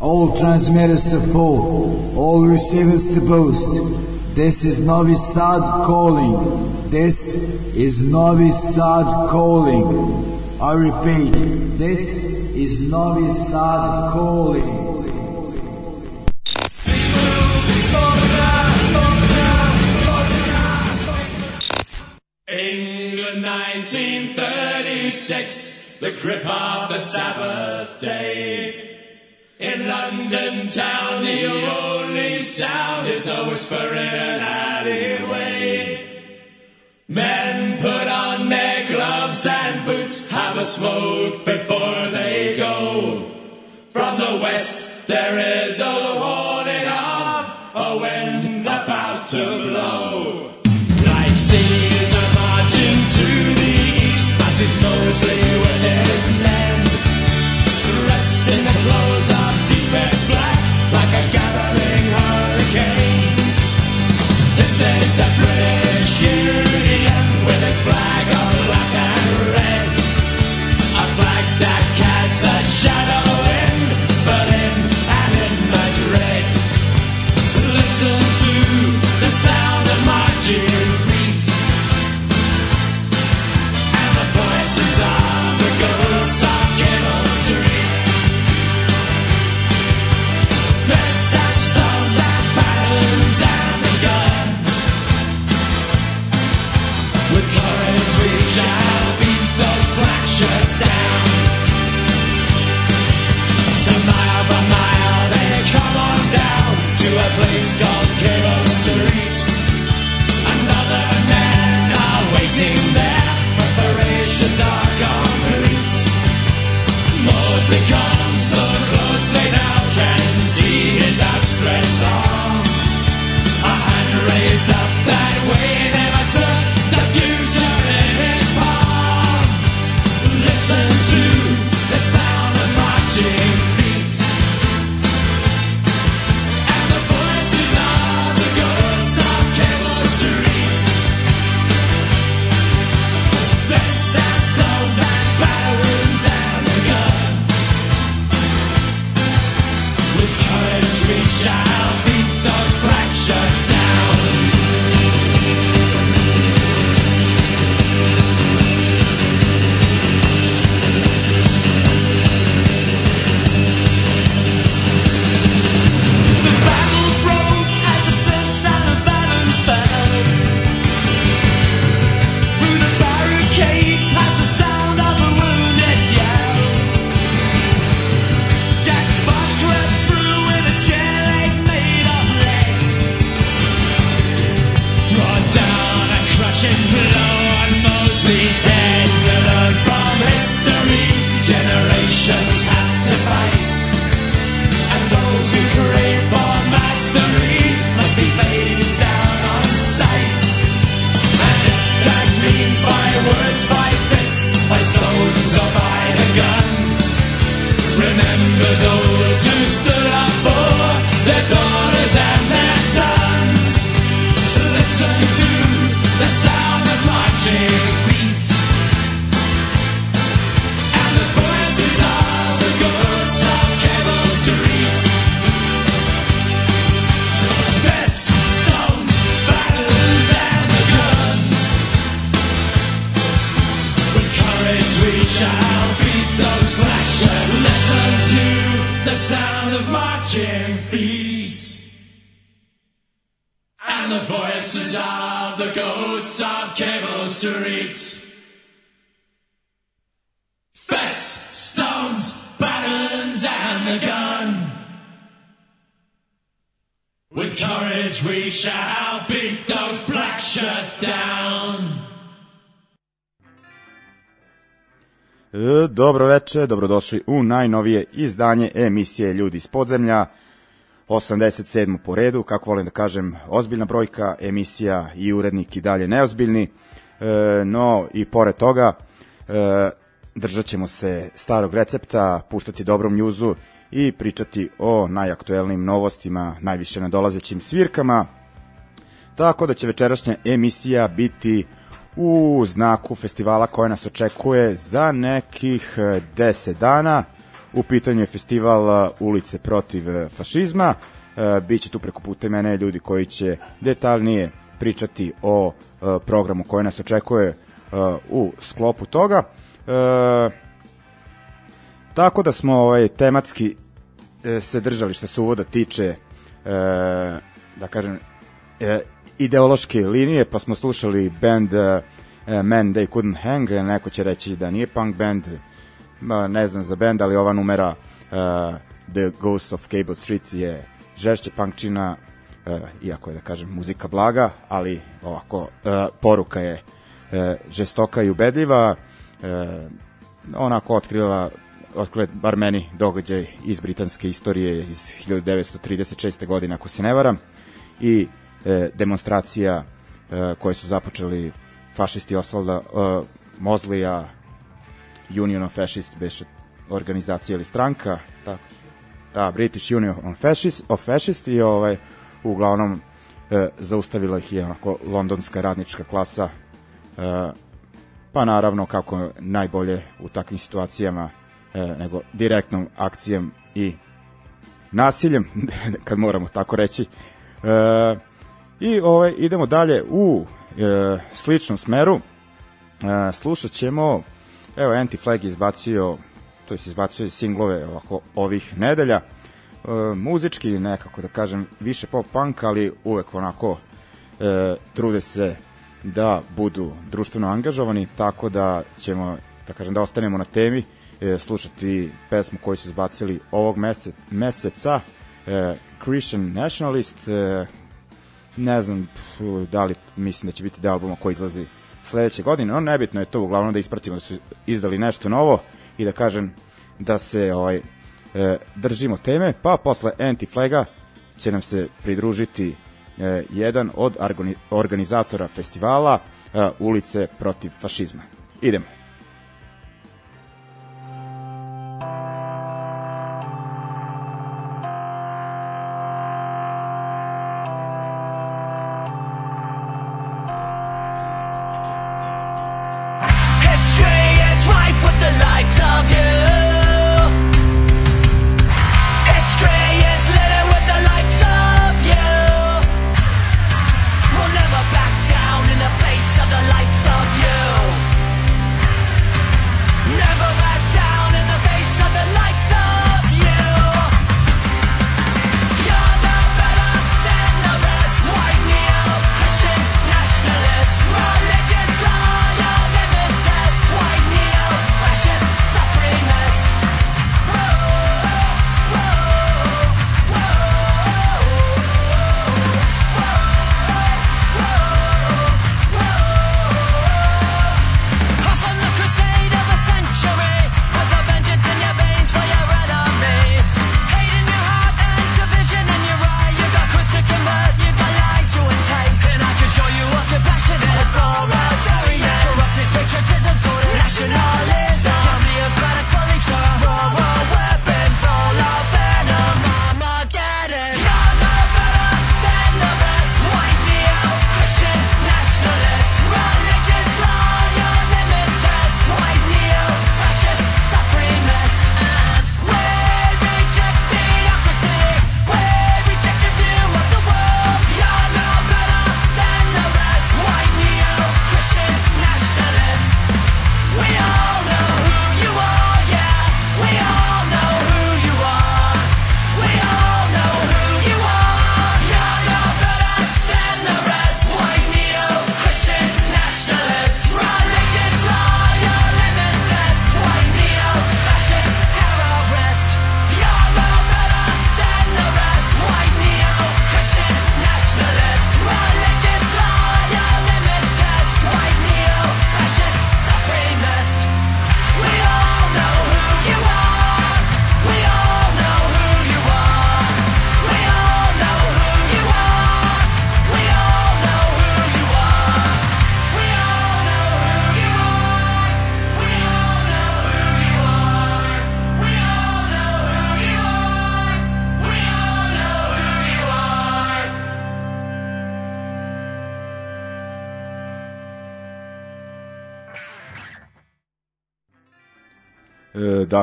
All transmitters to full, all receivers to boost. This is Novi Sad calling. This is Novi Sad calling. I repeat, this is Novi Sad calling. England 1936, the grip of the Sabbath day. In London town, the only sound is a whisper in an alleyway. Men put on their gloves and boots, have a smoke before they go. From the west, there is a warning of a wind about to Bye. Stones, batons, and the gun. With courage we shall beat those black shirts down. E, Dobro veče, dobrodošli u najnovije izdanje emisije Ljudi iz podzemlja, 87. po redu, kako volim da kažem, ozbiljna brojka, emisija i urednik i dalje neozbiljni, e, no i pored toga e, držat ćemo se starog recepta, puštati dobrom njuzu i pričati o najaktuelnijim novostima, najviše nadolazećim svirkama, tako da će večerašnja emisija biti u znaku festivala koja nas očekuje za nekih e, 10 dana U pitanju je festival uh, Ulice protiv uh, fašizma. Biće tu preko puta mene ljudi koji će detaljnije pričati o programu koji nas očekuje u sklopu toga. Uh, tako da smo ovaj, tematski uh, se držali što se uvoda tiče uh, da kažem uh, ideološke linije, pa smo slušali band uh, Man They Couldn't Hang, neko će reći da nije punk band, ne znam za band, ali ova numera uh, The Ghost of Cable Street je žešće punkčina, uh, iako je da kažem muzika blaga, ali ovako uh, poruka je uh, žestoka i ubedljiva, uh, onako otkrila otkrila bar meni događaj iz britanske istorije iz 1936. godine, ako se ne varam, i e, demonstracija e, koje su započeli fašisti Osvalda uh, Mozlija, Union of Fascist, beše organizacija ili stranka, tako, da, British Union of Fascist, of Fascist i ovaj, uglavnom uh, zaustavila ih je onako londonska radnička klasa, uh, pa naravno kako najbolje u takvim situacijama uh, nego direktnom akcijom i nasiljem, kad moramo tako reći. Uh, I ovaj, idemo dalje u e, sličnom smeru. E, slušat ćemo, evo Anti-Flag izbacio, to je izbacio singlove ovako, ovih nedelja. E, muzički nekako da kažem više pop punk, ali uvek onako e, trude se da budu društveno angažovani, tako da ćemo da kažem da ostanemo na temi, e, slušati pesmu koju su izbacili ovog mesec, meseca, e, Christian Nationalist, e, ne znam da li mislim da će biti deo albuma koji izlazi sledeće godine, no nebitno je to uglavnom da ispratimo da su izdali nešto novo i da kažem da se ovaj e, držimo teme, pa posle Anti-Flaga će nam se pridružiti jedan od organizatora festivala e, Ulice protiv fašizma. Idemo.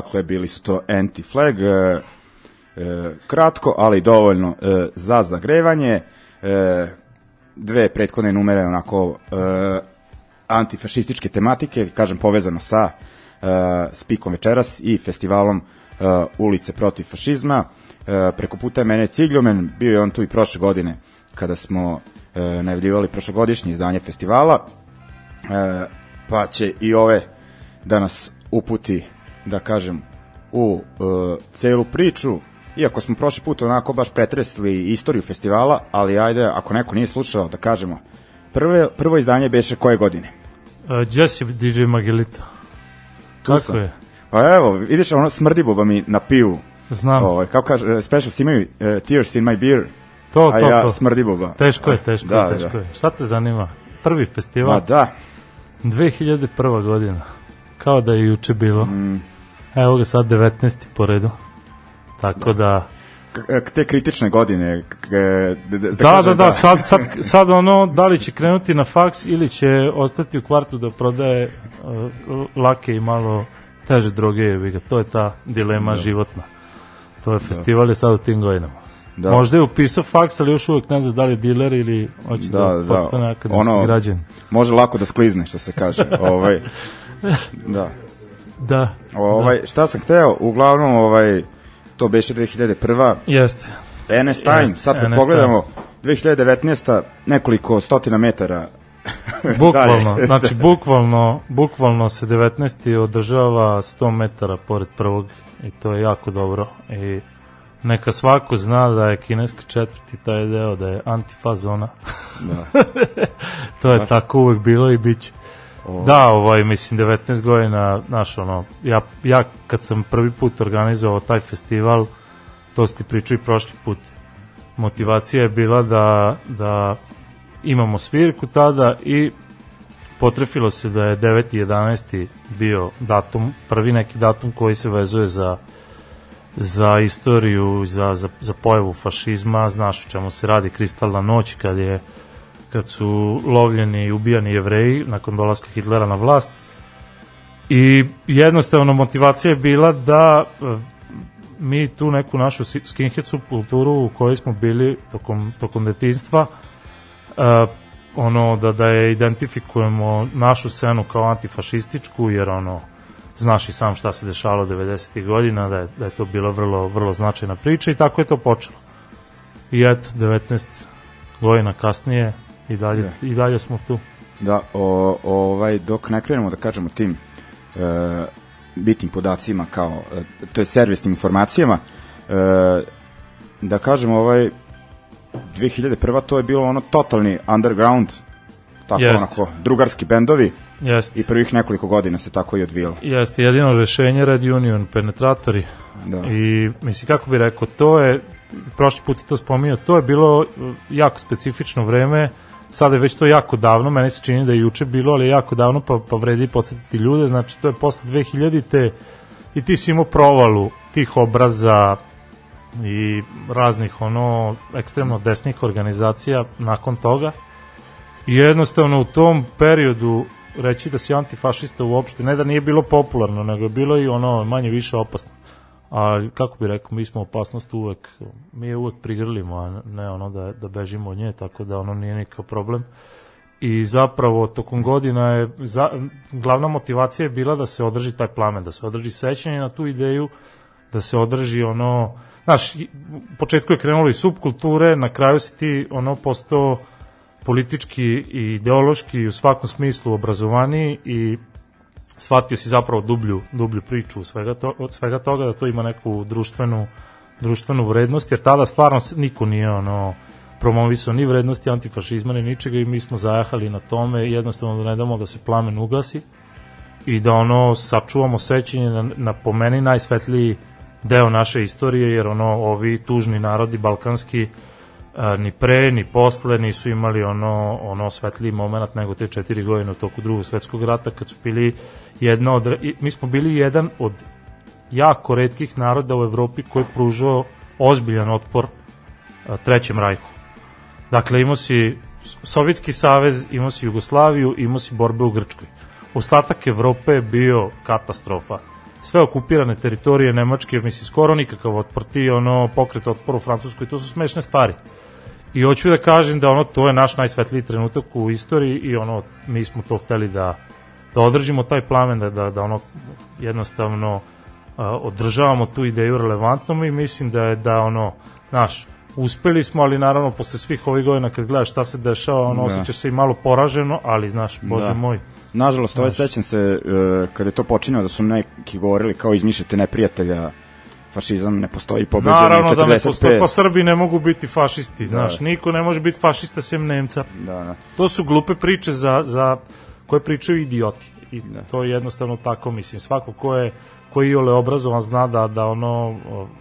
Dakle, bili su to Anti-Flag, e, e, kratko, ali dovoljno e, za zagrevanje. E, dve prethodne numere onako e, antifašističke tematike, kažem povezano sa e, Spikom večeras i festivalom e, Ulice protiv fašizma. E, preko puta je mene Cigljomen, bio je on tu i prošle godine kada smo e, najavljivali prošlogodišnje izdanje festivala, e, pa će i ove da nas uputi, da kažem, u e, celu priču, iako smo prošli put onako baš pretresli istoriju festivala, ali ajde, ako neko nije slušao, da kažemo, prve, prvo izdanje beše koje godine? Uh, Jesse DJ Magelito. Tu Kako sam. je? Pa evo, vidiš, ono smrdi buba mi na pivu. Znam. Ovaj, kako kaže, specials imaju uh, tears in my beer, to, a to, ja to. smrdi buba. Teško je, teško Da, je, da. teško je. Šta te zanima? Prvi festival, Ma da, 2001. godina. Kao da je juče bilo. Mm. Evo ga sad 19. po redu. Tako da... te kritične godine. da, da, Da, da, da, sad, sad, sad ono, da li će krenuti na faks ili će ostati u kvartu da prodaje uh, lake i malo teže droge, ga. to je ta dilema životna. To je festival je sad u tim godinama. Da. Možda je upisao faks, ali još uvek ne zna da li je diler ili hoće da, Da, da, da. postane akademski Ono- građan. Može lako da sklizne, što se kaže. ovaj, da. Da, Ovaj, šta sam hteo, uglavnom, ovaj, to beše 2001. jeste. NS Time, Jeste, sad kad NS pogledamo, 2019. nekoliko stotina metara. Bukvalno, znači bukvalno, bukvalno se 19. održava 100 metara pored prvog i to je jako dobro i neka svako zna da je kineska četvrti taj deo da je antifa zona. Da. to je tako uvek bilo i bit će. Da, ovaj, mislim, 19 godina, znaš, ono, ja, ja kad sam prvi put organizovao taj festival, to ste pričao i prošli put, motivacija je bila da, da imamo svirku tada i potrefilo se da je 9. 11. bio datum, prvi neki datum koji se vezuje za za istoriju, za, za, za pojavu fašizma, znaš o čemu se radi, kristalna noć kad je kad su lovljeni i ubijani jevreji nakon dolaska Hitlera na vlast i jednostavno motivacija je bila da e, mi tu neku našu skinhead subkulturu u kojoj smo bili tokom, tokom detinstva e, ono da da je identifikujemo našu scenu kao antifašističku jer ono znaš i sam šta se dešavalo 90. godina da je, da je to bila vrlo vrlo značajna priča i tako je to počelo i eto 19 godina kasnije i dalje, i dalje smo tu Da, o, ovaj, dok ne krenemo da kažemo tim e, bitnim podacima kao, e, to je servisnim informacijama, e, da kažemo ovaj 2001. to je bilo ono totalni underground, tako Jest. onako, drugarski bendovi Jeste. i prvih nekoliko godina se tako i odvijalo. Jeste jedino rešenje Red Union penetratori Da. i mislim kako bi rekao to je prošli put se to spominjao to je bilo uh, jako specifično vreme sada je već to jako davno meni se čini da je juče bilo ali jako davno pa, pa vredi podsjetiti ljude znači to je posle 2000-te i ti si imao provalu tih obraza i raznih ono ekstremno desnih organizacija nakon toga I jednostavno u tom periodu reći da si antifašista uopšte, ne da nije bilo popularno, nego je bilo i ono manje više opasno. A kako bi rekao, mi smo opasnost uvek, mi je uvek prigrlimo, a ne ono da, da bežimo od nje, tako da ono nije nikakav problem. I zapravo tokom godina je, za, glavna motivacija je bila da se održi taj plamen, da se održi sećanje na tu ideju, da se održi ono, znaš, u početku je krenulo i subkulture, na kraju si ti ono postao politički i ideološki i u svakom smislu obrazovaniji i shvatio si zapravo dublju, dublju priču svega to, od svega toga, da to ima neku društvenu, društvenu vrednost, jer tada stvarno niko nije ono, promovisao ni vrednosti antifašizma ni ničega i mi smo zajahali na tome jednostavno da ne damo da se plamen ugasi i da ono sačuvamo sećanje na, na po meni najsvetliji deo naše istorije jer ono ovi tužni narodi balkanski ni pre ni posle nisu imali ono ono svetliji moment nego te četiri godine u toku drugog svetskog rata kad su bili jedna od mi smo bili jedan od jako redkih naroda u Evropi koji je pružao ozbiljan otpor trećem rajhu. Dakle, imao si Sovjetski savez, imao si Jugoslaviju, imao si borbe u Grčkoj. Ostatak Evrope je bio katastrofa. sve okupirane teritorije Nemačke, mislim, skoro nikakav otpor, ti ono, pokret otpor u Francuskoj, to su smešne stvari. I hoću da kažem da ono, to je naš najsvetliji trenutak u istoriji i ono, mi smo to hteli da, da održimo taj plamen, da, da, da ono, jednostavno a, održavamo tu ideju relevantnom i mislim da je da ono, naš, uspeli smo, ali naravno posle svih ovih godina kad gledaš šta se dešava, ono, Da. osjećaš se i malo poraženo, ali znaš, bože Da. moj, Nažalost, ovaj sećam se uh, kada je to počinjalo da su neki govorili kao izmišljate neprijatelja fašizam ne postoji pobeđen Naravno da ne 45. postoje, pa Srbi ne mogu biti fašisti, znaš, niko ne može biti fašista sem Nemca. Da, da. To su glupe priče za, za koje pričaju idioti. I to je jednostavno tako, mislim, svako ko je ko je obrazovan zna da, da ono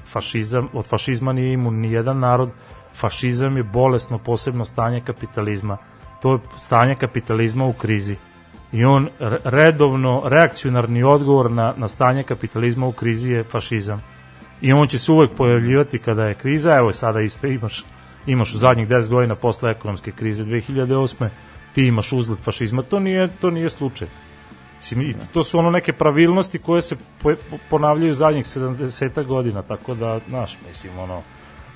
fašizam, od fašizma nije imun ni jedan narod, fašizam je bolesno posebno stanje kapitalizma. To je stanje kapitalizma u krizi. I on re- redovno, reakcionarni odgovor na, na stanje kapitalizma u krizi je fašizam. I on će se uvek pojavljivati kada je kriza, evo sada isto imaš, imaš u zadnjih 10 godina posle ekonomske krize 2008. ti imaš uzlet fašizma, to nije, to nije slučaj. Mislim, i to su ono neke pravilnosti koje se po, ponavljaju zadnjih 70 godina, tako da, znaš, mislim, ono,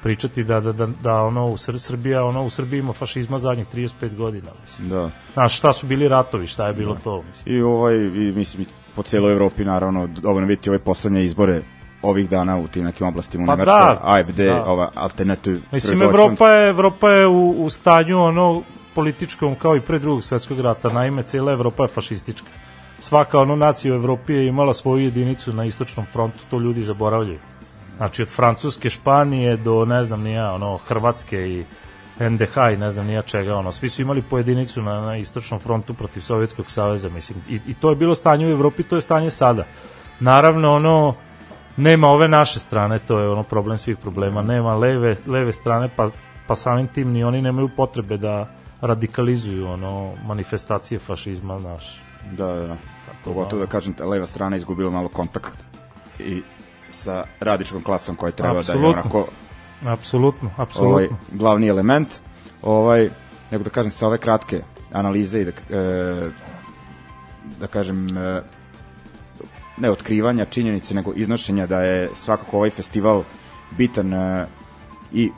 pričati da, da, da, da ono, u Sr Srbija, ono, u Srbiji ima fašizma zadnjih 35 godina, mislim. da. Znaš, šta su bili ratovi, šta je bilo to, mislim. I ovaj, i, mislim, po cijeloj Evropi, naravno, dovoljno vidjeti ove poslednje izbore ovih dana u tim nekim oblastima u Pa Nemačkoj, da, AFD, da. ova Alternative Mislim. Evropa je, Evropa je u, u stanju ono političkom kao i pre drugog svetskog rata. Naime, cijela Evropa je fašistička. Svaka ono nacija u Evropi je imala svoju jedinicu na istočnom frontu, to ljudi zaboravljaju. Znači, od Francuske, Španije do, ne znam, nija, ono, Hrvatske i NDH i ne znam nija čega, ono, svi su imali pojedinicu na, na istočnom frontu protiv Sovjetskog saveza, mislim, i, i to je bilo stanje u Evropi, to je stanje sada. Naravno, ono, nema ove naše strane, to je ono problem svih problema, nema leve, leve strane, pa, pa samim tim ni oni nemaju potrebe da radikalizuju ono manifestacije fašizma naš. Da, da, da. Pogotovo da kažem, ta leva strana izgubila malo kontakt i sa radičkom klasom koja treba da je Apsolutno. onako Apsolutno, apsolutno. ovaj, glavni element. Ovaj, nego da kažem, sa ove kratke analize i da, e, da kažem, e, ne otkrivanja činjenice, nego iznošenja da je svakako ovaj festival bitan e, i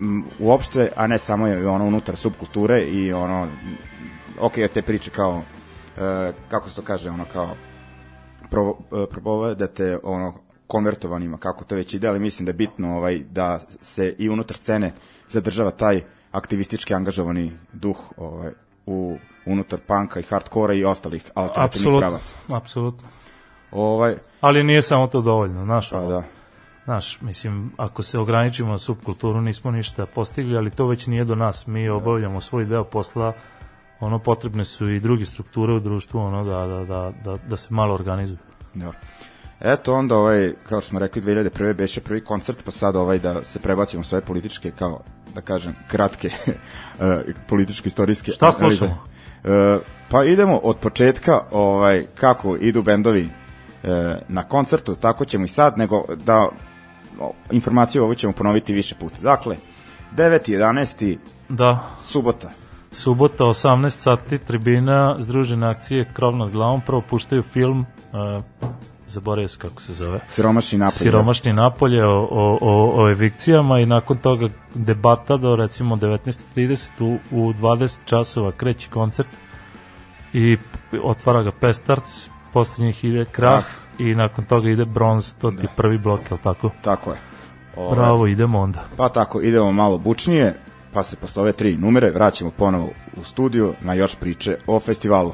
m, uopšte, a ne samo je ono unutar subkulture i ono, ok, te priče kao, e, kako se to kaže, ono kao, pro, e, propovedate ono konvertovanima, kako to već ide, ali mislim da je bitno ovaj, da se i unutar scene zadržava taj aktivistički angažovani duh ovaj, u unutar panka i hardkora i ostalih alternativnih Apsolutno, pravaca. apsolutno. Ovaj, Ali nije samo to dovoljno, znaš, pa da, Znaš, mislim, ako se ograničimo na subkulturu, nismo ništa postigli, ali to već nije do nas. Mi obavljamo svoj deo posla, ono, potrebne su i druge strukture u društvu, ono, da, da, da, da, da se malo organizuju. dobro. Eto onda ovaj, kao što smo rekli, 2001. beše prvi koncert, pa sad ovaj da se prebacimo sve političke, kao da kažem, kratke eh, političko-istorijske Šta analize. slušamo? E, pa idemo od početka ovaj kako idu bendovi na koncertu, tako ćemo i sad, nego da informaciju ovu ćemo ponoviti više puta. Dakle, 9. 11. Da, subota. subota 18 sati, tribina, združene akcije Krov nad glavom, prvo puštaju film, uh, zaboravio se kako se zove, Siromašni napolje. Siromašni napolje o, o, o, o evikcijama i nakon toga debata do recimo 19.30 u, u 20 časova kreće koncert i otvara ga Pestarc, posle njih ide Krah i nakon toga ide Bronz, to ti je prvi blok, je tako? Tako je. Ovaj, Bravo, idemo onda. Pa tako, idemo malo bučnije, pa se posle ove tri numere vraćamo ponovo u studiju na još priče o festivalu.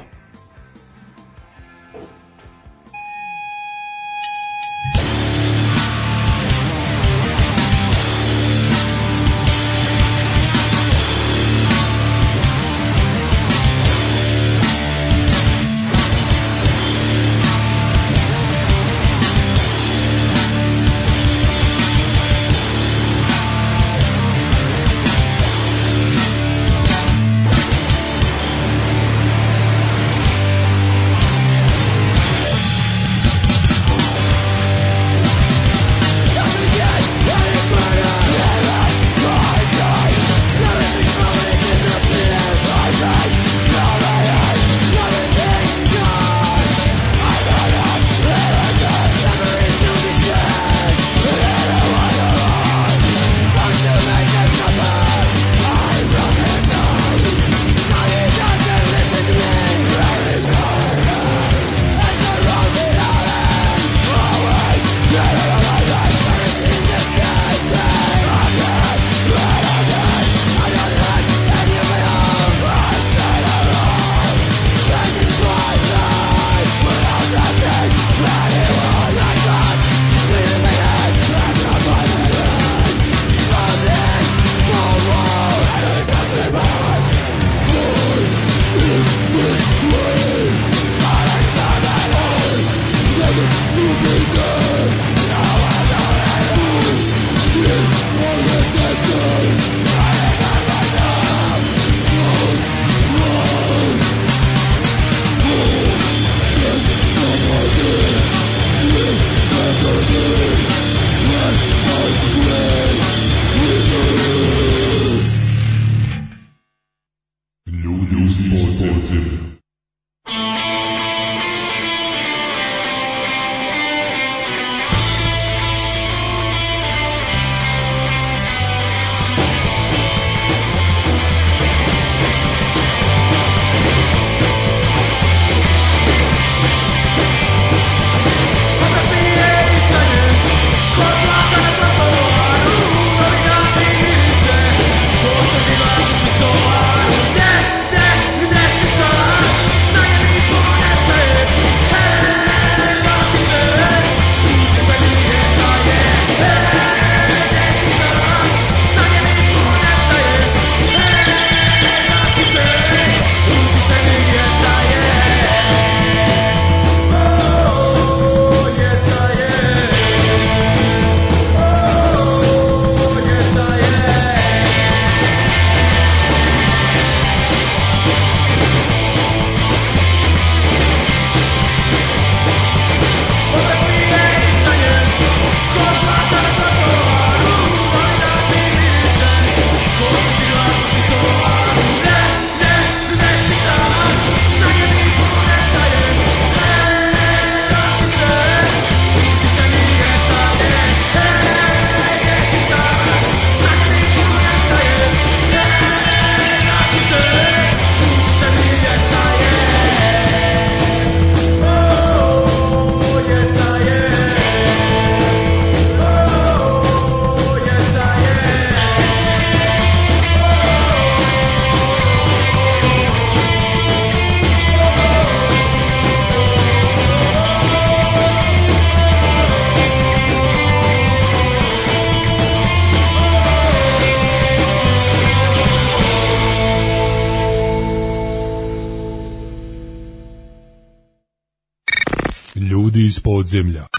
Iz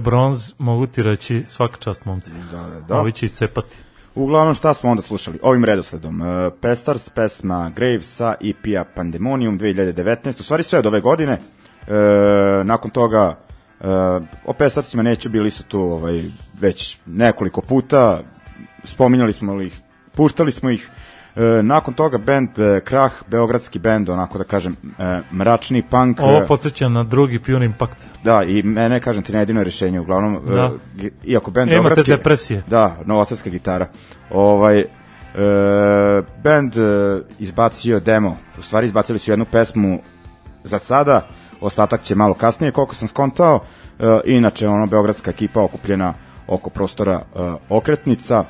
bronz, mogu ti reći, svaka čast momci. Da, da, da. Ovi će iscepati. Uglavnom, šta smo onda slušali? Ovim redosledom. Uh, Pestars, pesma Graves sa EP-a Pandemonium 2019. U stvari sve od ove godine. Uh, nakon toga, uh, o Pestarsima neću, bili su tu ovaj, već nekoliko puta. Spominjali smo ih, puštali smo ih. Uh, nakon toga band uh, Krah, beogradski band, onako da kažem, uh, mračni punk. Ovo uh, podsjeća na drugi Pure Impact. Da, i mene, kažem ti, na jedino rešenje, uglavnom, Da. uh, gi- iako band Imate beogradski... depresije. Da, novosadska gitara. Ovaj, e, band e, izbacio demo, u stvari izbacili su jednu pesmu za sada, ostatak će malo kasnije, koliko sam skontao, e, inače ono beogradska ekipa okupljena oko prostora e, okretnica,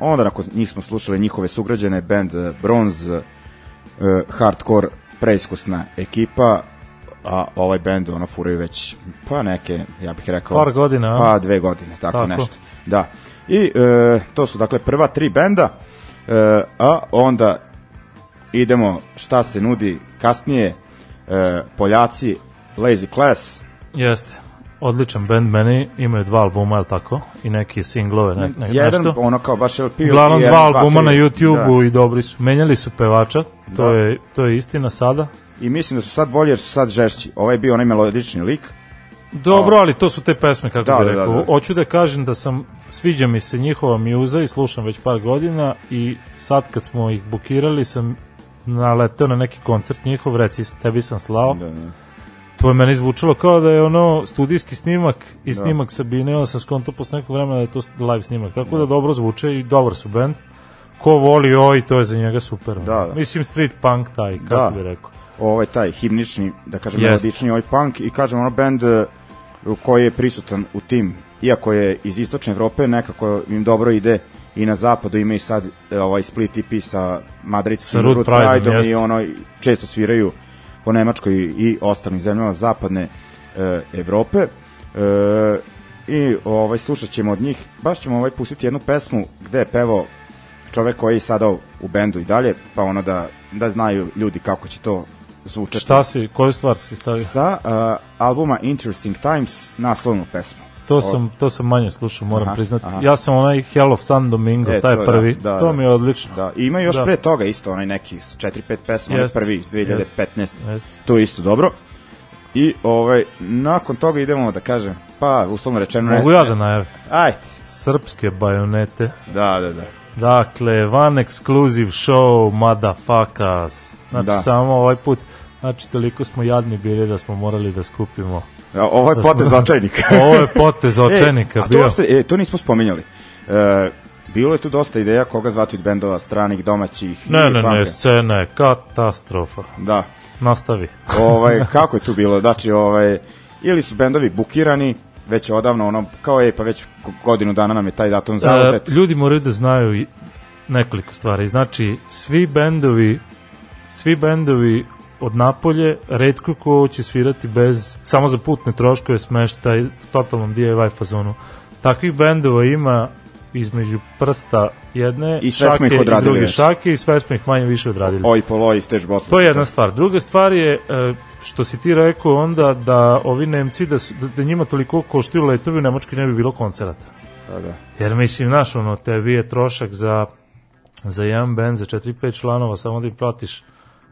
onda nakon njih smo slušali njihove sugrađene, band e, Bronze, e, hardcore preiskusna ekipa, a ovaj band ono furaju već pa neke, ja bih rekao Par godina, pa dve godine, tako, Tako. nešto da, i e, to su dakle prva tri benda e, a onda idemo šta se nudi kasnije e, Poljaci Lazy Class Jeste. Odličan band meni, imaju dva albuma, je tako? I neki singlove, ne, ne, jedan nešto. ono kao baš LP Uglavnom dva albuma na. YouTube-u i dobri su. Menjali su pevača, to, Da. je, to je istina sada. da. i mislim da su sad bolji jer su sad žešći ovaj je bio onaj melodični lik Dobro, ali to su te pesme, kako Da, bi da, da, rekao. da. Hoću da kažem da sam, sviđa mi se njihova mjuza i slušam već par godina i sad kad smo ih bukirali sam naleteo na neki koncert njihov, reci tebi sam slao. da, da. To je meni zvučalo kao da je ono studijski snimak i snimak Sabine, onda sam skonto posle nekog vremena da je to live snimak. Tako da dobro zvuče i dobar su bend. Ko voli oj, to je za njega super. Da, da. Mislim street punk taj, kako Da. bi rekao. ovaj taj himnični, da kažem, Jest. melodični ovaj punk i kažem ono band e, koji je prisutan u tim, iako je iz istočne Evrope, nekako im dobro ide i na zapadu ima i sad e, ovaj split EP sa madridskim Sa Root Prideom, i ono često sviraju po Nemačkoj i ostalim zemljama zapadne e, Evrope. E, I ovaj slušat ćemo od njih, baš ćemo ovaj pustiti jednu pesmu gde je pevao čovek koji je sada u bendu i dalje, pa ono da, da znaju ljudi kako će to zvučati. Šta si, koju stvar si stavio? Sa uh, albuma Interesting Times naslovnu pesmu. To sam, to sam manje slušao, moram Aha, priznati. aha. Ja sam onaj Hell of San Domingo, E, taj to je, prvi. da, da, to da. mi je odlično. Da, i ima još Da. pre toga isto onaj neki 4-5 pesma, onaj Jeste, prvi iz 2015. Jeste. To je isto dobro. I ovaj, nakon toga idemo da kažem, pa uslovno rečeno... Mogu ja da najavim? Ajde. Srpske bajonete. Da, da, da. Dakle, van exclusive show, motherfuckers. Znači, Da. samo ovaj put, znači, toliko smo jadni bili da smo morali da skupimo. A, Ovo je Da potez očajnika. Ovo je potez očajnika e, a to uopšte, e, to nismo spominjali. E, bilo je tu dosta ideja koga zvati od bendova stranih, domaćih. Ne, ne, punka. ne, scena je katastrofa. Da. Nastavi. ovaj, kako je tu bilo? Znači, ovaj, ili su bendovi bukirani, već odavno, ono, kao je, pa već godinu dana nam je taj datum zauzet. E, ljudi moraju da znaju nekoliko stvari. Znači, svi bendovi svi bendovi od napolje, redko ko će svirati bez, samo za putne troškove smeštaj, totalnom DIY fazonu. Takvih bendova ima između prsta jedne I sve smo ih šake i druge već. šake i sve smo ih manje više odradili. Oj, poloj, stage bottle. To je jedna stvar. Druga stvar je, e, što si ti rekao onda, da ovi Nemci, da, su, da, da njima toliko koštaju letovi, u Nemačkoj ne bi bilo koncerata. Da, da. Jer mislim, znaš, ono, tebi je trošak za, za jedan band, za 4-5 članova, samo da im platiš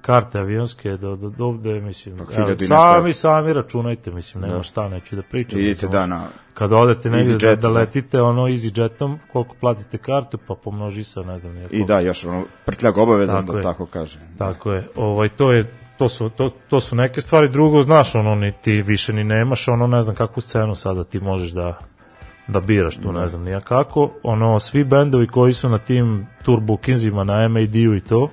karte avionske do, do, do ovde, mislim, Pa, evo, sami, sami računajte, mislim, nema Da. šta, neću da pričam. Idite, da, na... Kad odete negdje da, da da. letite, ono, EasyJetom, koliko platite kartu, pa pomnoži sa, ne znam, nijako. I da, još ono, prtljag obavezan, Tako da je. tako kaže. Tako je. Ovaj to je to su to, to su neke stvari drugo znaš ono ni ti više ni nemaš ono ne znam kakvu scenu sada ti možeš da da biraš tu ne znam nija kako ono svi bendovi koji su na tim tour bookingsima na MAD-u i to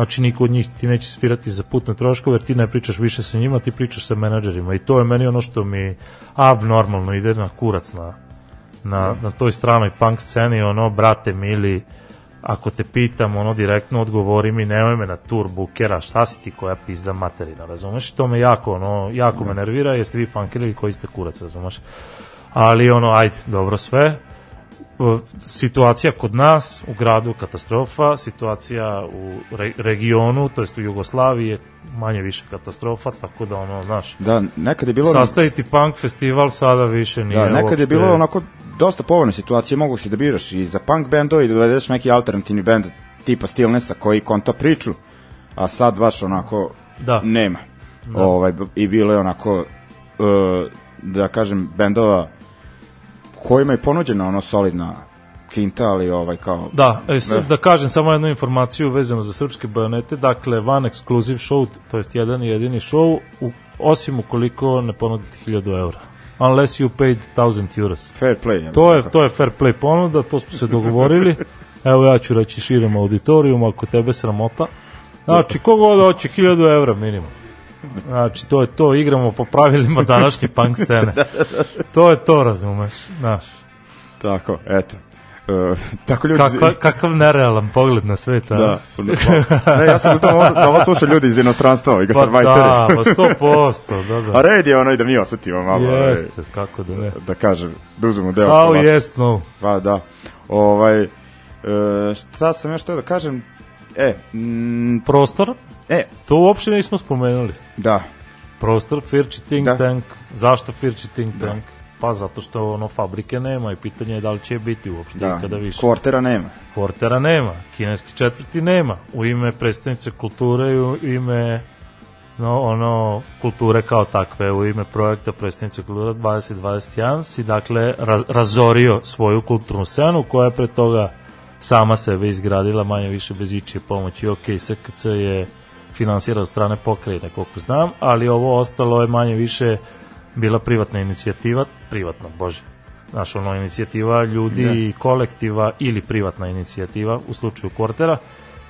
znači niko od njih ti neće svirati za putne troškove jer ti ne pričaš više sa njima ti pričaš sa menadžerima i to je meni ono što mi abnormalno ide na kurac na na, na toj stranoj punk sceni, ono, brate mili, ako te pitam, ono, direktno odgovori mi, nemoj me na tur bukera, šta si ti koja pizda materina, razumeš? To me jako, ono, jako me nervira, jeste vi punkeri koji ste kurac, razumeš? Ali, ono, ajde, dobro sve, situacija kod nas u gradu katastrofa, situacija u re, regionu, to jest u Jugoslaviji je manje više katastrofa, tako da ono, znaš, Da, nekad je bilo... sastaviti punk festival sada više nije Da, nekad uopšte... je bilo onako dosta povoljne situacije, mogu si da biraš i za punk bendove i da dovedeš neki alternativni bend tipa Stillnessa koji konta priču, a sad baš onako Da. nema. Ovaj, b- I bilo je onako, uh, da kažem, bendova kojima je ponuđena ono solidna kinta, ali ovaj kao... Da, e, s, Ne. da kažem samo jednu informaciju vezanu za srpske bajonete, dakle, van exclusive show, to jest jedan i jedini show, u, osim ukoliko ne ponudite 1000 eura. Unless you paid 1000 euros. Fair play. ja To je, to je fair play ponuda, to smo se dogovorili. Evo ja ću reći širom auditorijum, ako tebe sramota. Znači, kogod hoće 1000 evra minimum. Znači, to je to, igramo po pravilima današnje punk scene. To je to, razumeš, znaš. Tako, eto. Uh, tako ljudi... Kakva, kakav nerealan pogled na svet, a? Da. ne, ja sam uzdao da ovo slušaju ljudi iz inostranstva, Pa gastarbajteri. da, pa sto posto, da, da. A red je ono i da mi osetimo malo. ovaj, Jeste, kako da ne. Da kažem, da uzmemo deo. Kao kolača. jest, no. Pa da. Ovaj, e, šta sam još teo da kažem? E, mm, Prostor, e, to uopšte nismo spomenuli. da. Prostor, Firči Think Da. Tank. Zašto Firči Think Tank? Pa zato što ono fabrike nema i pitanje je da li će biti uopšte Da, ikada više. kvartera nema. Portera nema, kineski četvrti nema. U ime predstavnice kulture i u ime no, ono, kulture kao takve, u ime projekta predstavnice kulture 2021 si dakle raz, razorio svoju kulturnu scenu koja je pre toga sama sebe izgradila manje više bez ičije pomoći. Ok, SKC je finansirao od strane pokrajine, koliko znam, ali ovo ostalo je manje više bila privatna inicijativa, privatna, bože, znaš, ono, inicijativa ljudi Da. i kolektiva ili privatna inicijativa u slučaju kvartera,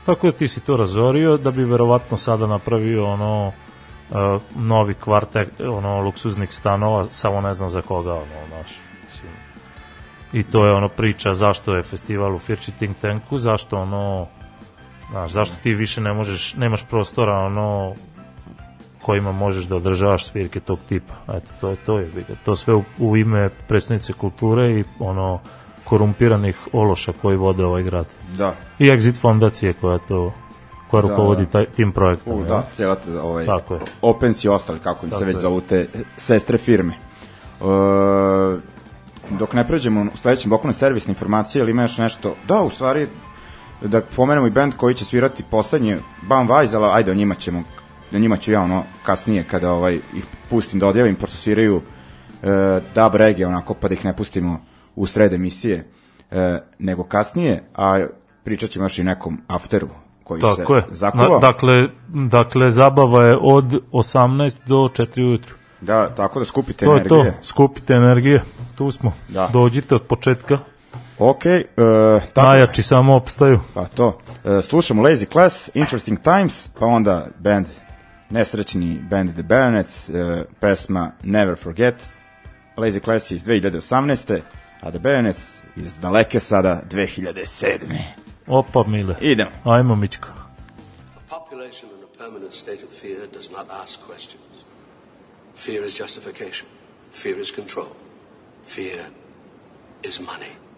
tako da ti si to razorio da bi verovatno sada napravio ono uh, novi kvartek, ono, luksuznih stanova, samo ne znam za koga, ono, znaš, mislim, i to je ono priča zašto je festival u Firči Think Tanku, zašto ono, znaš, zašto ti više ne možeš, nemaš prostora, ono, kojima možeš da održavaš svirke tog tipa. Eto, to je to je. To sve u, u ime predstavnice kulture i ono korumpiranih ološa koji vode ovaj grad. Da. I Exit fondacije koja to koja Da, rukovodi da. taj, tim projektom. U, da, cijela te, ovaj, Tako je. Opens i ostali, kako im se već je. zovu te sestre firme. E, dok ne pređemo u sledećem bloku na servisne informacije, ili ima još nešto? Da, u stvari, da pomenemo i band koji će svirati poslednje, Bam Vajzala, ajde o njima ćemo na njima ću ja ono kasnije kada ovaj ih pustim da odjavim, pošto sviraju e, dub reggae onako pa da ih ne pustimo u sred emisije e, nego kasnije, a pričat ćemo još i nekom afteru koji Tako se je. zakuva. Na, dakle, dakle, zabava je od 18 do 4 ujutru. Da, tako da skupite To je to, energije. skupite energije, tu smo. Da. Dođite od početka, Ok, e, tako, najjači samo opstaju. pa to. E, slušamo Lazy Class, Interesting Times, pa onda band, nesrećni band The Bayonets, e, pesma Never Forget. Lazy Class je iz 2018. A The Bayonets iz daleke sada 2007. Opa, mile. Idemo. Ajmo, Mičko. A population in a permanent state of fear does not ask questions. Fear is justification. Fear is control. Fear is money.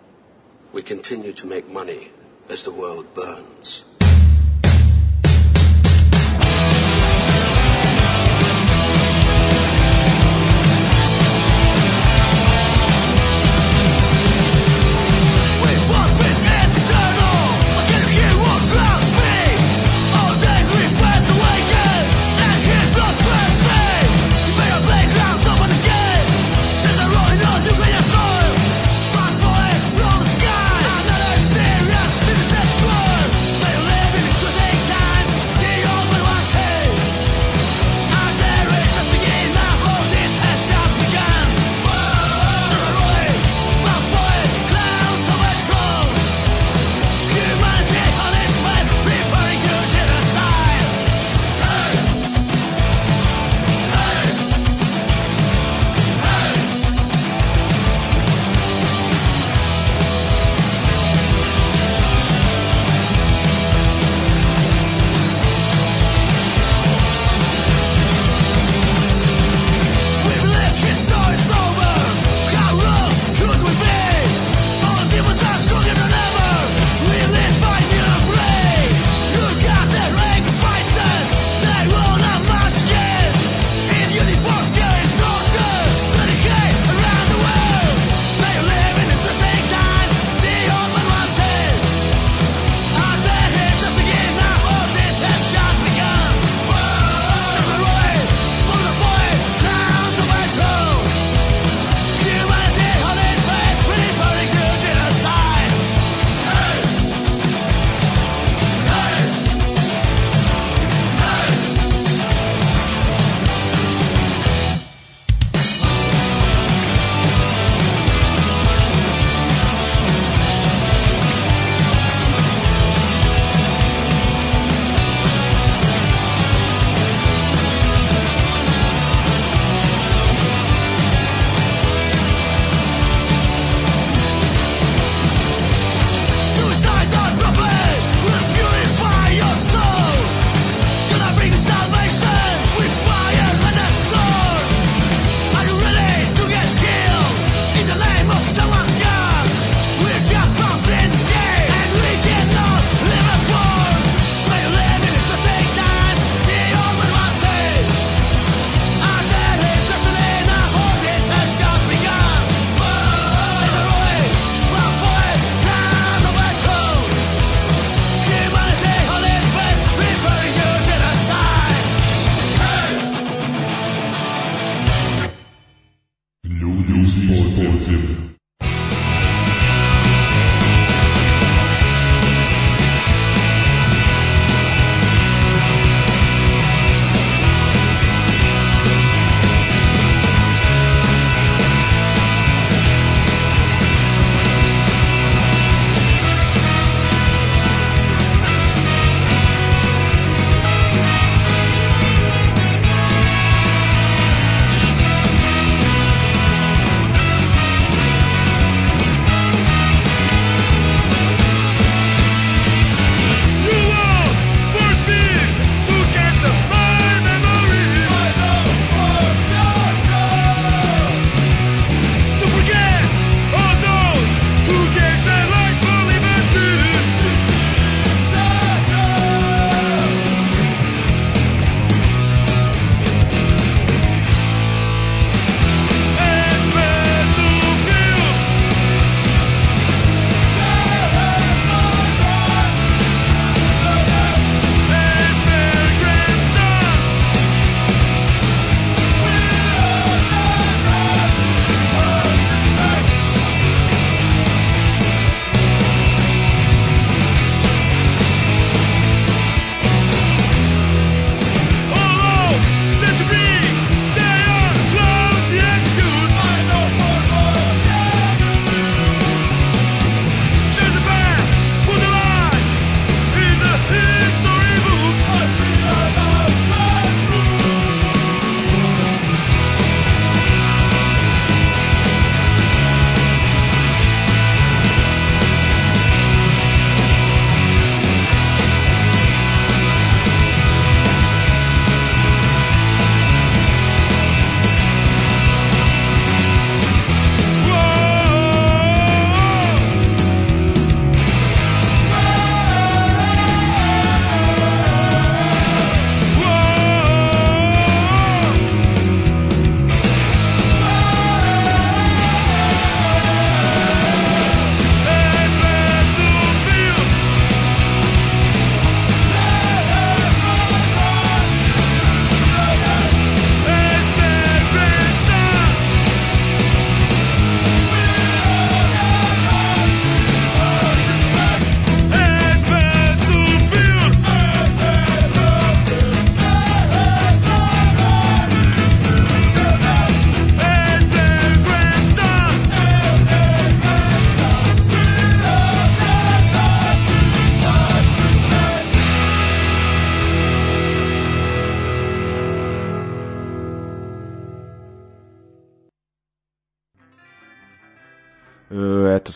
We continue to make money as the world burns.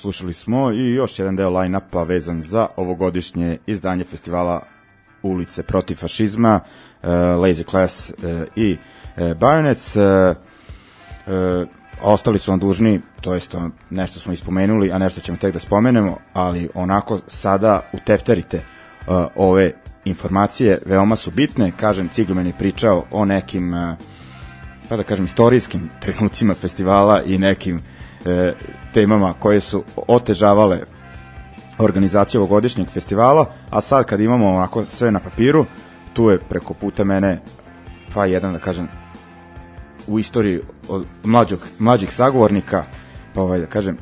Slušali smo i još jedan deo line-upa vezan za ovogodišnje izdanje festivala Ulice protiv fašizma, uh, Lazy Class uh, i uh, Bayonets. Uh, uh, ostali su vam dužni, to jest nešto smo ispomenuli, a nešto ćemo tek da spomenemo, ali onako sada utefterite uh, ove informacije, veoma su bitne, kažem, Ciglumen je pričao o nekim, uh, pa da kažem, istorijskim trenucima festivala i nekim e, temama koje su otežavale organizaciju ovogodišnjeg festivala, a sad kad imamo onako sve na papiru, tu je preko puta mene pa jedan da kažem u istoriji od mlađog, mlađih sagovornika, pa ovaj da kažem